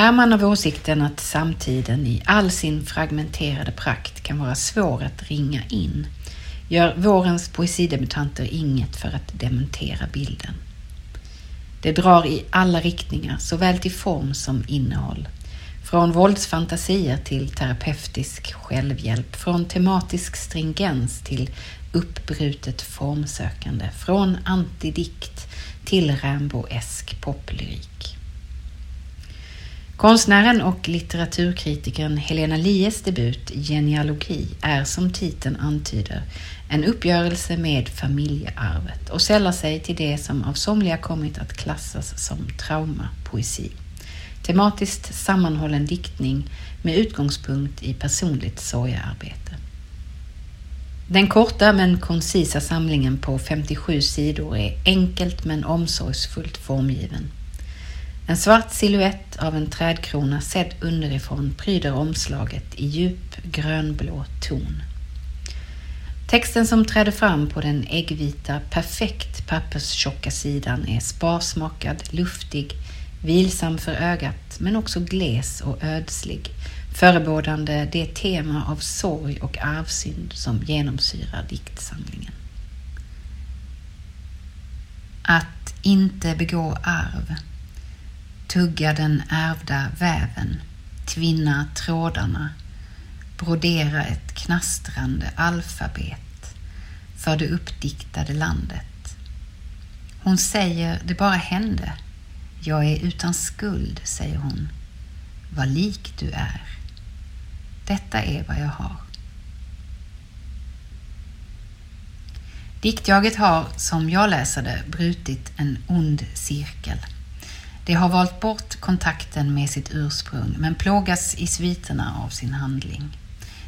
Är man av åsikten att samtiden i all sin fragmenterade prakt kan vara svår att ringa in gör vårens poesidebutanter inget för att dementera bilden. Det drar i alla riktningar, såväl till form som innehåll. Från våldsfantasier till terapeutisk självhjälp, från tematisk stringens till uppbrutet formsökande, från antidikt till Rambo-esk poplyrik. Konstnären och litteraturkritikern Helena Lies debut Genealogi är som titeln antyder en uppgörelse med familjearvet och sällar sig till det som av somliga kommit att klassas som traumapoesi. Tematiskt sammanhållen diktning med utgångspunkt i personligt sorgearbete. Den korta men koncisa samlingen på 57 sidor är enkelt men omsorgsfullt formgiven. En svart silhuett av en trädkrona sedd underifrån pryder omslaget i djup grönblå ton. Texten som träder fram på den äggvita, perfekt papperstjocka sidan är sparsmakad, luftig, vilsam för ögat men också gles och ödslig, förebådande det tema av sorg och arvsynd som genomsyrar diktsamlingen. Att inte begå arv tugga den ärvda väven, tvinna trådarna, brodera ett knastrande alfabet för det uppdiktade landet. Hon säger det bara hände. Jag är utan skuld, säger hon. Vad lik du är. Detta är vad jag har. Diktjaget har, som jag läser det, brutit en ond cirkel. De har valt bort kontakten med sitt ursprung men plågas i sviterna av sin handling.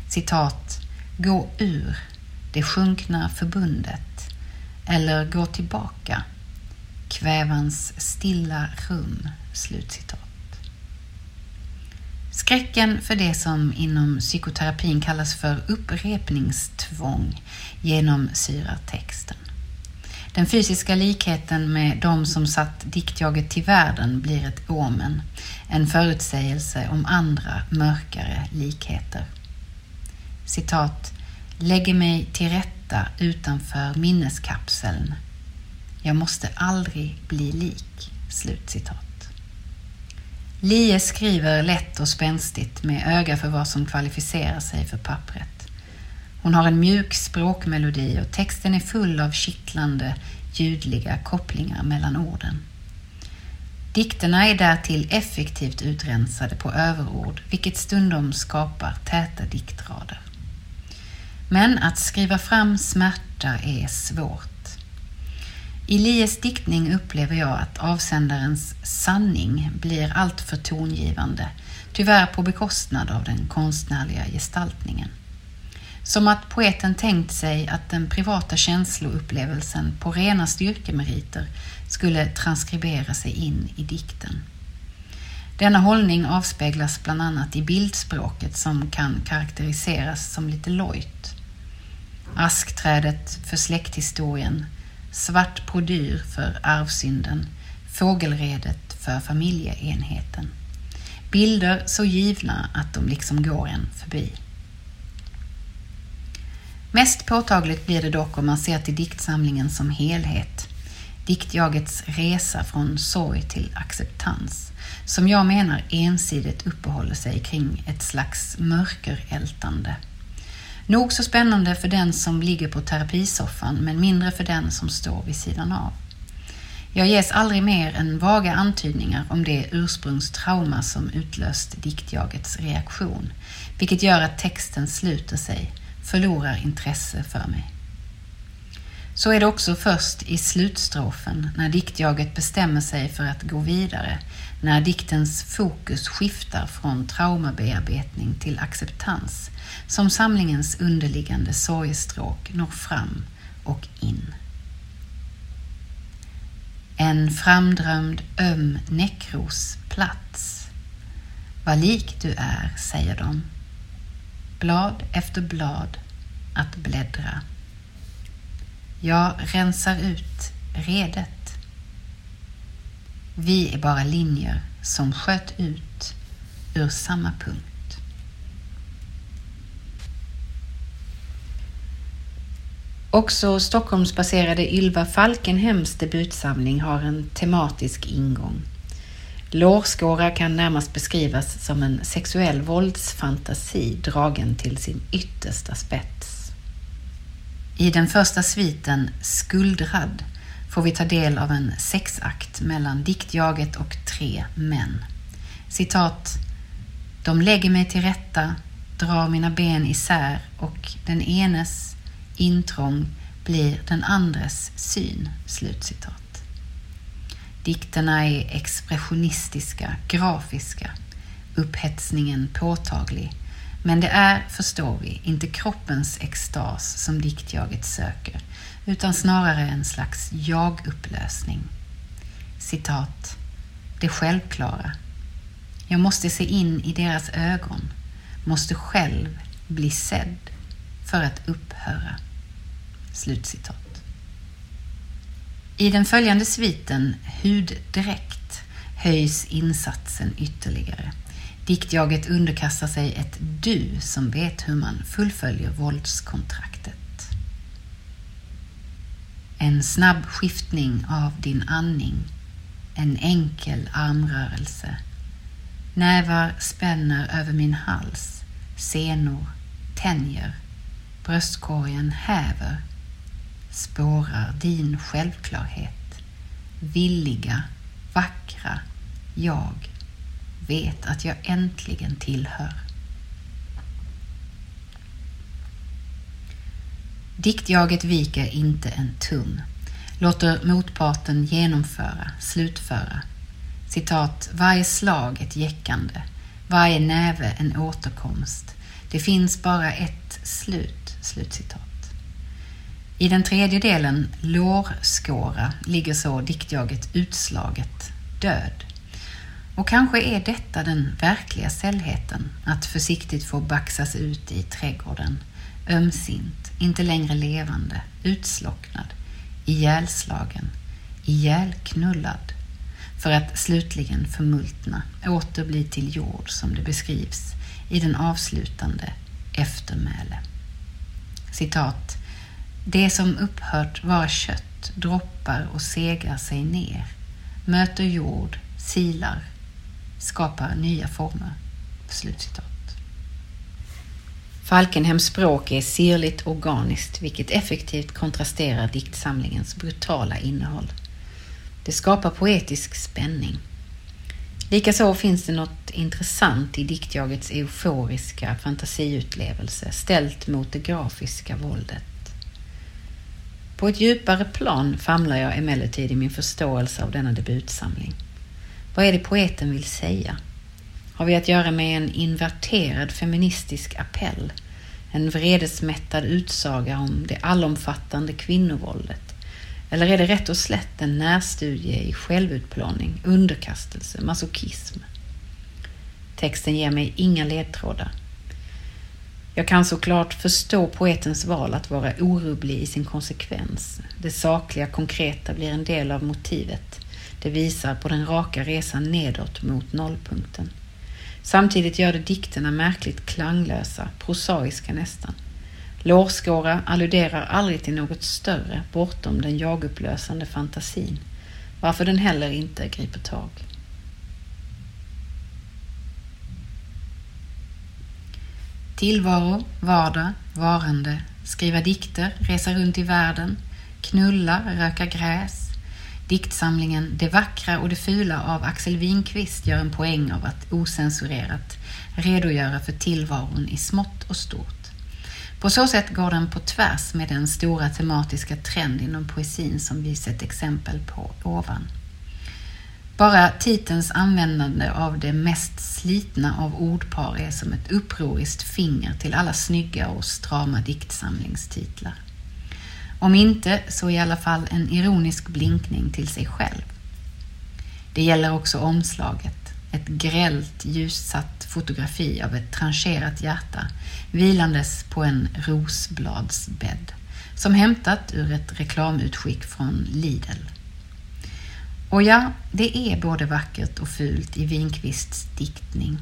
Citat, gå ur det sjunkna förbundet eller gå tillbaka, kvävans stilla rum. Slutcitat. Skräcken för det som inom psykoterapin kallas för upprepningstvång genomsyrar texten. Den fysiska likheten med de som satt diktjaget till världen blir ett omen, en förutsägelse om andra mörkare likheter. Citat, lägger mig till rätta utanför minneskapseln. Jag måste aldrig bli lik. Slutcitat. Lie skriver lätt och spänstigt med öga för vad som kvalificerar sig för pappret. Hon har en mjuk språkmelodi och texten är full av kittlande, ljudliga kopplingar mellan orden. Dikterna är därtill effektivt utrensade på överord, vilket stundom skapar täta diktrader. Men att skriva fram smärta är svårt. I Lies diktning upplever jag att avsändarens sanning blir alltför tongivande, tyvärr på bekostnad av den konstnärliga gestaltningen. Som att poeten tänkt sig att den privata känsloupplevelsen på rena styrkemeriter skulle transkribera sig in i dikten. Denna hållning avspeglas bland annat i bildspråket som kan karaktäriseras som lite lojt. Askträdet för släkthistorien, svart brodyr för arvsynden, fågelredet för familjeenheten. Bilder så givna att de liksom går en förbi. Mest påtagligt blir det dock om man ser till diktsamlingen som helhet. Diktjagets resa från sorg till acceptans, som jag menar ensidigt uppehåller sig kring ett slags mörkerältande. Nog så spännande för den som ligger på terapisoffan, men mindre för den som står vid sidan av. Jag ges aldrig mer än vaga antydningar om det ursprungstrauma som utlöst diktjagets reaktion, vilket gör att texten sluter sig förlorar intresse för mig. Så är det också först i slutstrofen när diktjaget bestämmer sig för att gå vidare, när diktens fokus skiftar från traumabearbetning till acceptans, som samlingens underliggande sorgstråk når fram och in. En framdrömd öm näckros plats. Vad lik du är, säger de blad efter blad att bläddra. Jag rensar ut redet. Vi är bara linjer som sköt ut ur samma punkt. Också Stockholmsbaserade Ylva Falkenhems debutsamling har en tematisk ingång. Lårskåra kan närmast beskrivas som en sexuell våldsfantasi dragen till sin yttersta spets. I den första sviten, Skuldrad, får vi ta del av en sexakt mellan diktjaget och tre män. Citat. De lägger mig till rätta, drar mina ben isär och den enes intrång blir den andres syn. Slutcitat. Dikterna är expressionistiska, grafiska, upphetsningen påtaglig, men det är, förstår vi, inte kroppens extas som diktjaget söker, utan snarare en slags jag-upplösning. Citat. Det självklara. Jag måste se in i deras ögon, måste själv bli sedd för att upphöra. Slutcitat. I den följande sviten Huddräkt höjs insatsen ytterligare. Diktjaget underkastar sig ett du som vet hur man fullföljer våldskontraktet. En snabb skiftning av din andning, en enkel armrörelse. Nävar spänner över min hals, senor tänjer, bröstkorgen häver spårar din självklarhet. Villiga, vackra jag vet att jag äntligen tillhör. Diktjaget viker inte en tum, låter motparten genomföra, slutföra. Citat, varje slag ett jäckande, varje näve en återkomst. Det finns bara ett slut. Slutcitat. I den tredje delen, lårskåra, ligger så diktjaget utslaget, död. Och kanske är detta den verkliga sällheten, att försiktigt få baxas ut i trädgården, ömsint, inte längre levande, utslocknad, ihjälslagen, ihjälknullad, för att slutligen förmultna, åter bli till jord som det beskrivs i den avslutande eftermäle. Citat det som upphört vara kött droppar och segrar sig ner, möter jord, silar, skapar nya former. Slutcitat. Falkenhems språk är sirligt organiskt, vilket effektivt kontrasterar diktsamlingens brutala innehåll. Det skapar poetisk spänning. Likaså finns det något intressant i diktjagets euforiska fantasiutlevelse ställt mot det grafiska våldet. På ett djupare plan famlar jag emellertid i min förståelse av denna debutsamling. Vad är det poeten vill säga? Har vi att göra med en inverterad feministisk appell? En vredesmättad utsaga om det allomfattande kvinnovåldet? Eller är det rätt och slätt en närstudie i självutplåning, underkastelse, masochism? Texten ger mig inga ledtrådar. Jag kan såklart förstå poetens val att vara orubblig i sin konsekvens. Det sakliga, konkreta blir en del av motivet. Det visar på den raka resan nedåt mot nollpunkten. Samtidigt gör det dikterna märkligt klanglösa, prosaiska nästan. Lårskåra alluderar aldrig till något större bortom den jagupplösande fantasin, varför den heller inte griper tag. Tillvaro, vardag, varande, skriva dikter, resa runt i världen, knulla, röka gräs. Diktsamlingen Det vackra och det fula av Axel Winqvist gör en poäng av att osensurerat redogöra för tillvaron i smått och stort. På så sätt går den på tvärs med den stora tematiska trend inom poesin som vi sett exempel på ovan. Bara titelns användande av det mest slitna av ordpar är som ett upproriskt finger till alla snygga och strama diktsamlingstitlar. Om inte, så i alla fall en ironisk blinkning till sig själv. Det gäller också omslaget, ett grällt ljussatt fotografi av ett trancherat hjärta vilandes på en rosbladsbädd, som hämtat ur ett reklamutskick från Lidl. Och ja, det är både vackert och fult i Winqvists diktning.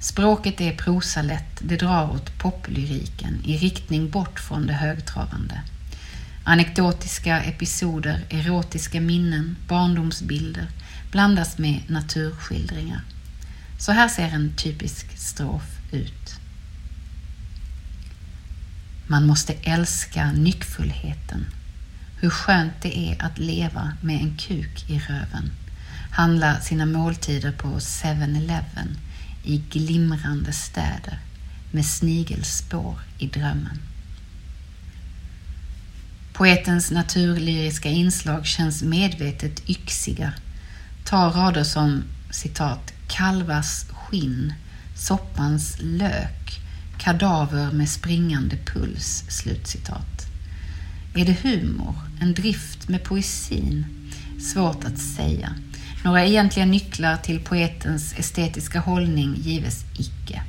Språket är prosalätt, det drar åt poplyriken i riktning bort från det högtravande. Anekdotiska episoder, erotiska minnen, barndomsbilder blandas med naturskildringar. Så här ser en typisk strof ut. Man måste älska nyckfullheten. Hur skönt det är att leva med en kuk i röven. Handla sina måltider på 7-Eleven i glimrande städer med snigelspår i drömmen. Poetens naturlyriska inslag känns medvetet yxiga. Ta rader som citat kalvas skinn, soppans lök, kadaver med springande puls. Slutcitat. Är det humor, en drift med poesin? Svårt att säga. Några egentliga nycklar till poetens estetiska hållning gives icke.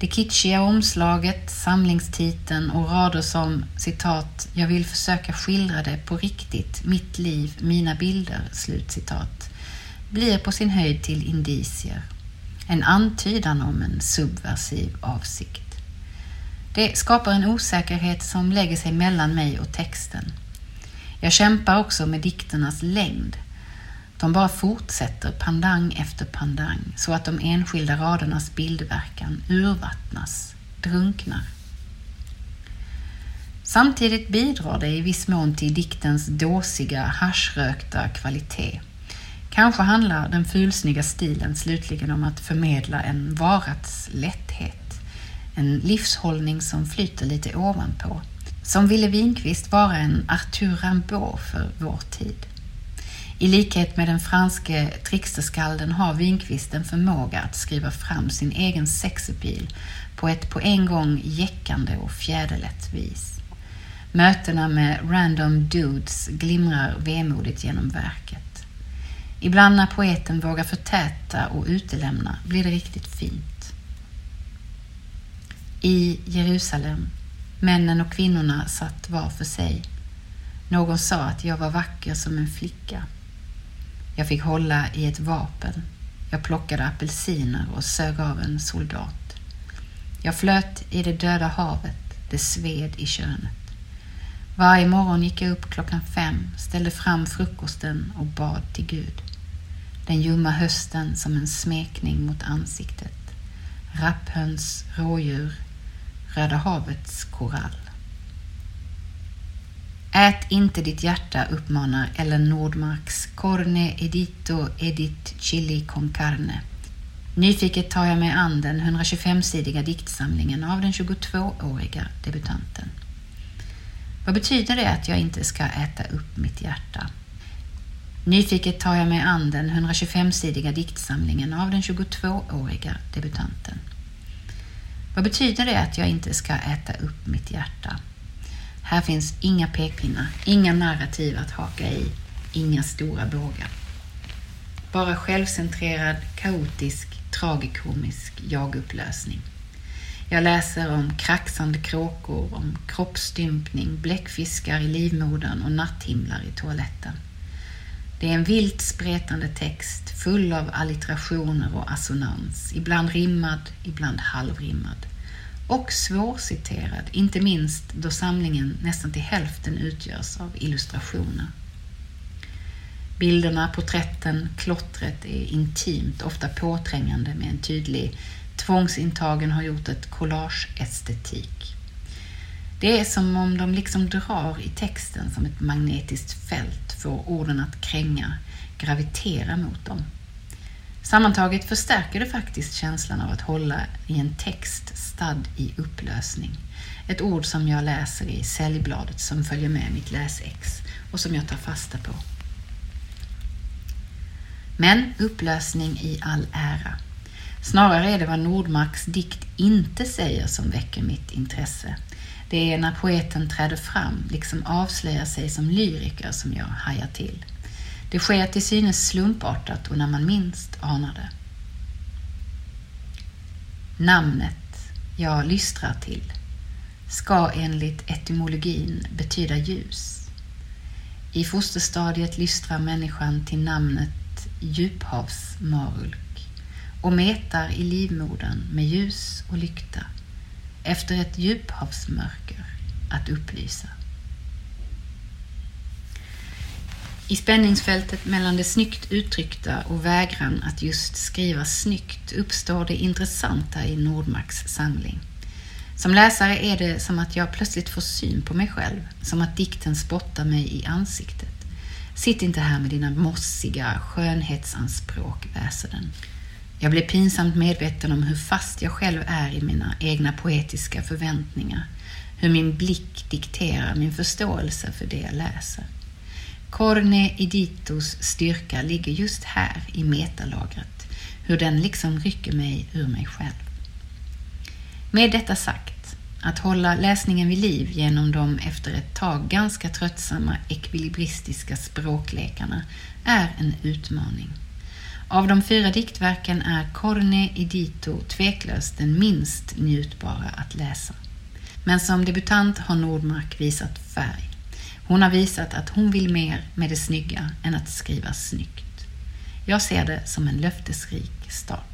Det kitschiga omslaget, samlingstiteln och rader som citat ”Jag vill försöka skildra det på riktigt, mitt liv, mina bilder” slutcitat, blir på sin höjd till indicier. En antydan om en subversiv avsikt. Det skapar en osäkerhet som lägger sig mellan mig och texten. Jag kämpar också med dikternas längd. De bara fortsätter pandang efter pandang så att de enskilda radernas bildverkan urvattnas, drunknar. Samtidigt bidrar det i viss mån till diktens dåsiga, haschrökta kvalitet. Kanske handlar den fulsnygga stilen slutligen om att förmedla en varats lätthet, en livshållning som flyter lite ovanpå. Som ville Winqvist vara en Arthur Rimbaud för vår tid. I likhet med den franske tricksterskalden har Winqvist en förmåga att skriva fram sin egen sexepil på ett på en gång jäckande och fjäderlätt vis. Mötena med random dudes glimrar vemodigt genom verket. Ibland när poeten vågar förtäta och utelämna blir det riktigt fint. I Jerusalem, männen och kvinnorna satt var för sig. Någon sa att jag var vacker som en flicka. Jag fick hålla i ett vapen. Jag plockade apelsiner och sög av en soldat. Jag flöt i det döda havet, det sved i könet. Varje morgon gick jag upp klockan fem, ställde fram frukosten och bad till Gud. Den ljumma hösten som en smekning mot ansiktet. Rapphöns, rådjur, Röda havets korall. Ät inte ditt hjärta uppmanar Ellen Nordmarks Corne edito edit chili con carne. Nyfiket tar jag mig an den 125-sidiga diktsamlingen av den 22-åriga debutanten. Vad betyder det att jag inte ska äta upp mitt hjärta? Nyfiket tar jag mig an den 125-sidiga diktsamlingen av den 22-åriga debutanten. Vad betyder det att jag inte ska äta upp mitt hjärta? Här finns inga pekpinnar, inga narrativ att haka i, inga stora bågar. Bara självcentrerad, kaotisk, tragikomisk jagupplösning. Jag läser om kraxande kråkor, om kroppsstympning, bläckfiskar i livmodern och natthimlar i toaletten. Det är en vilt spretande text full av allitterationer och assonans, ibland rimmad, ibland halvrimmad och svårciterad, inte minst då samlingen nästan till hälften utgörs av illustrationer. Bilderna, porträtten, klottret är intimt, ofta påträngande med en tydlig tvångsintagen har gjort ett collage-estetik. Det är som om de liksom drar i texten som ett magnetiskt fält, får orden att kränga, gravitera mot dem. Sammantaget förstärker det faktiskt känslan av att hålla i en text stadd i upplösning. Ett ord som jag läser i säljbladet som följer med mitt läsex och som jag tar fasta på. Men upplösning i all ära. Snarare är det vad Nordmarks dikt inte säger som väcker mitt intresse. Det är när poeten träder fram, liksom avslöjar sig som lyriker, som jag hajar till. Det sker till synes slumpartat och när man minst anar det. Namnet jag lystrar till ska enligt etymologin betyda ljus. I fosterstadiet lystrar människan till namnet djuphavsmarulk och metar i livmodern med ljus och lykta efter ett djuphavsmörker att upplysa. I spänningsfältet mellan det snyggt uttryckta och vägran att just skriva snyggt uppstår det intressanta i Nordmarks samling. Som läsare är det som att jag plötsligt får syn på mig själv, som att dikten spottar mig i ansiktet. Sitt inte här med dina mossiga skönhetsanspråk, väser den. Jag blir pinsamt medveten om hur fast jag själv är i mina egna poetiska förväntningar, hur min blick dikterar min förståelse för det jag läser. Corne Editos styrka ligger just här i metalagret, hur den liksom rycker mig ur mig själv. Med detta sagt, att hålla läsningen vid liv genom de efter ett tag ganska tröttsamma ekvilibristiska språklekarna är en utmaning. Av de fyra diktverken är Corne Edito tveklöst den minst njutbara att läsa. Men som debutant har Nordmark visat färg. Hon har visat att hon vill mer med det snygga än att skriva snyggt. Jag ser det som en löftesrik start.